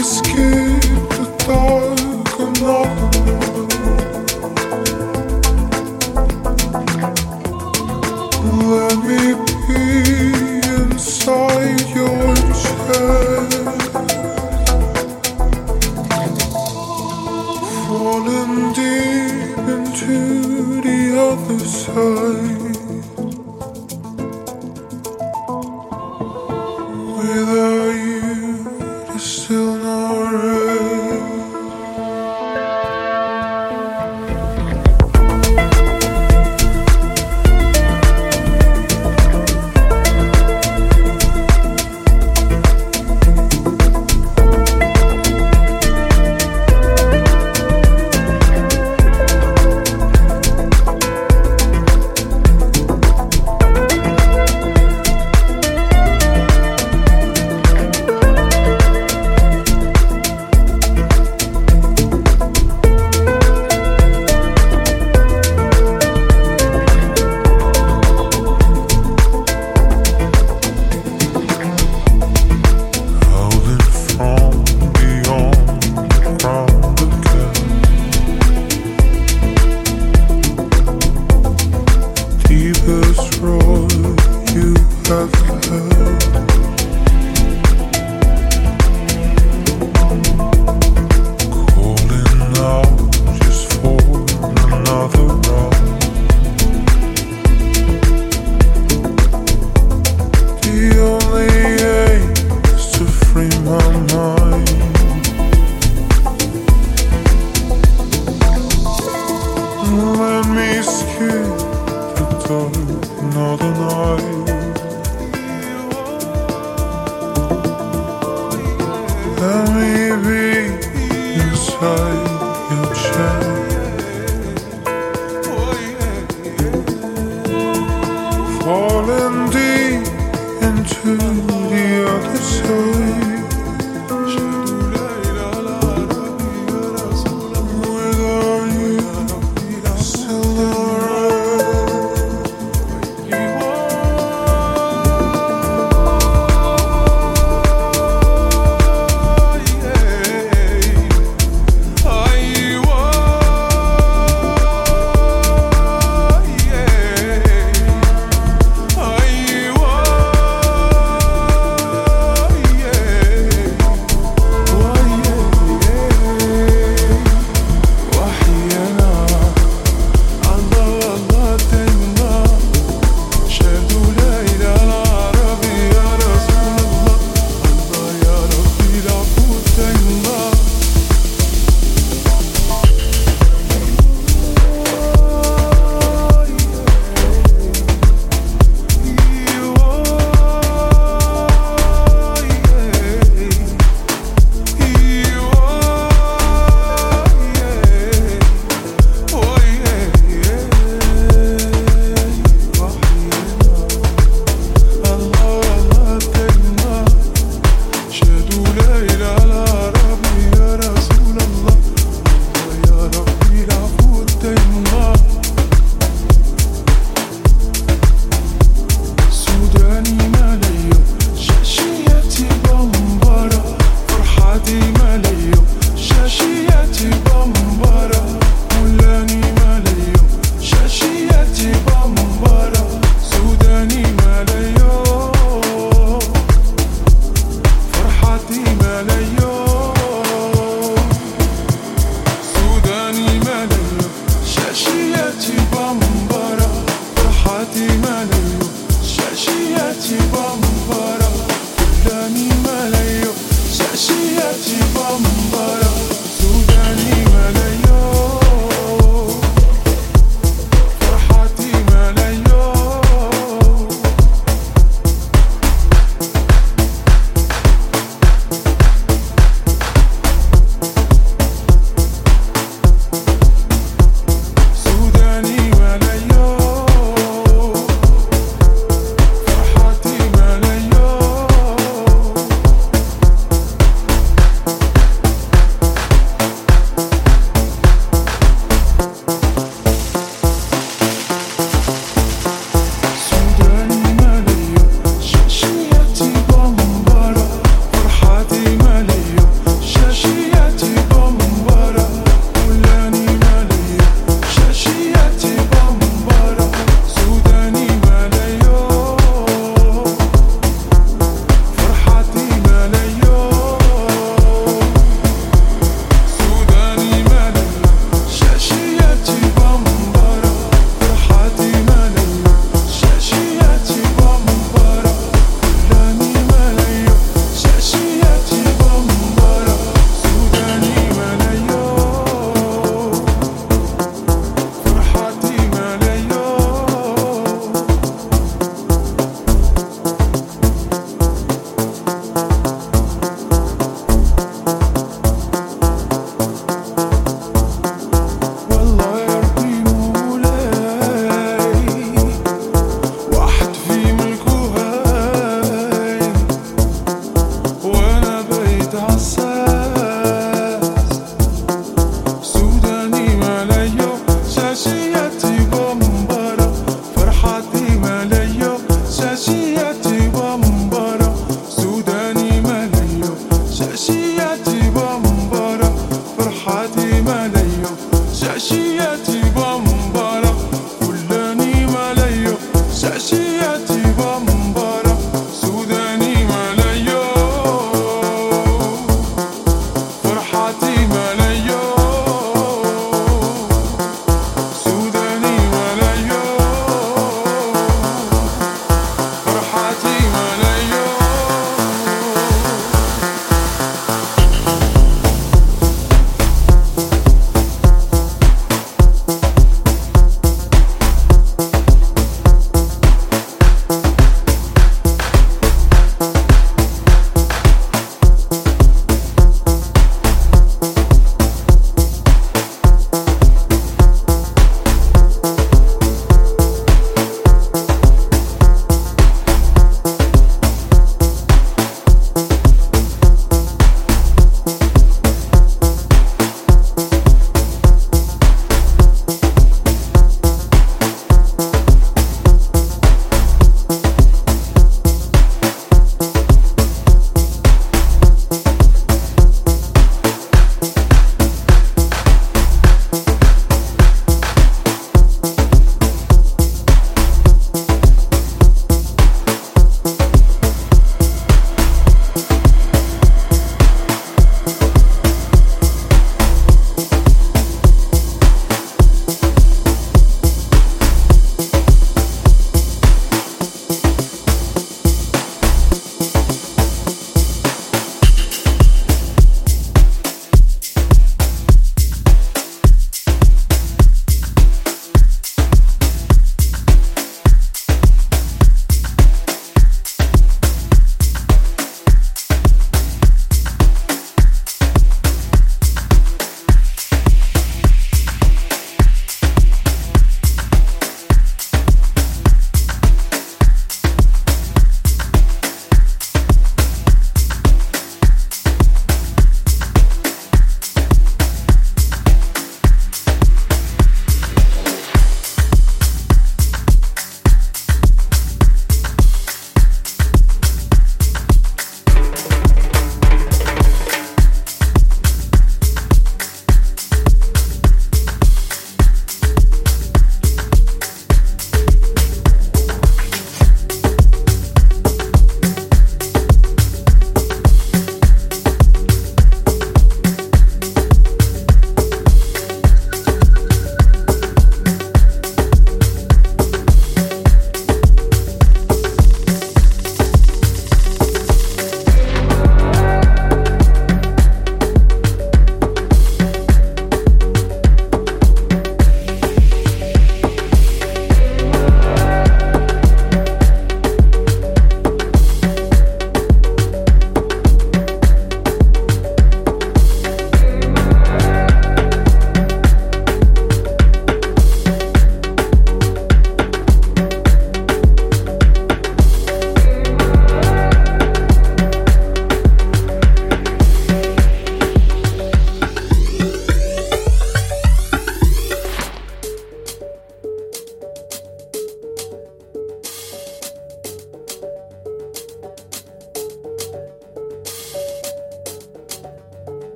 risqué. me be inside your chest.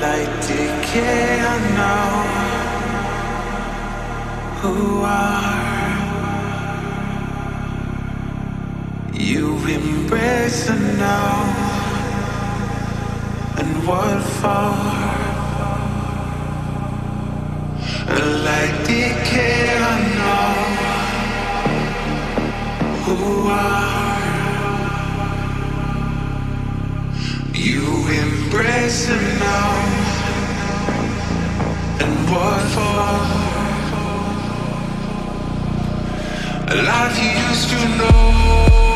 Light decay, I know who are. You embrace and know and what for? Light decay, I know who are embrace and know and what for? A life you used to know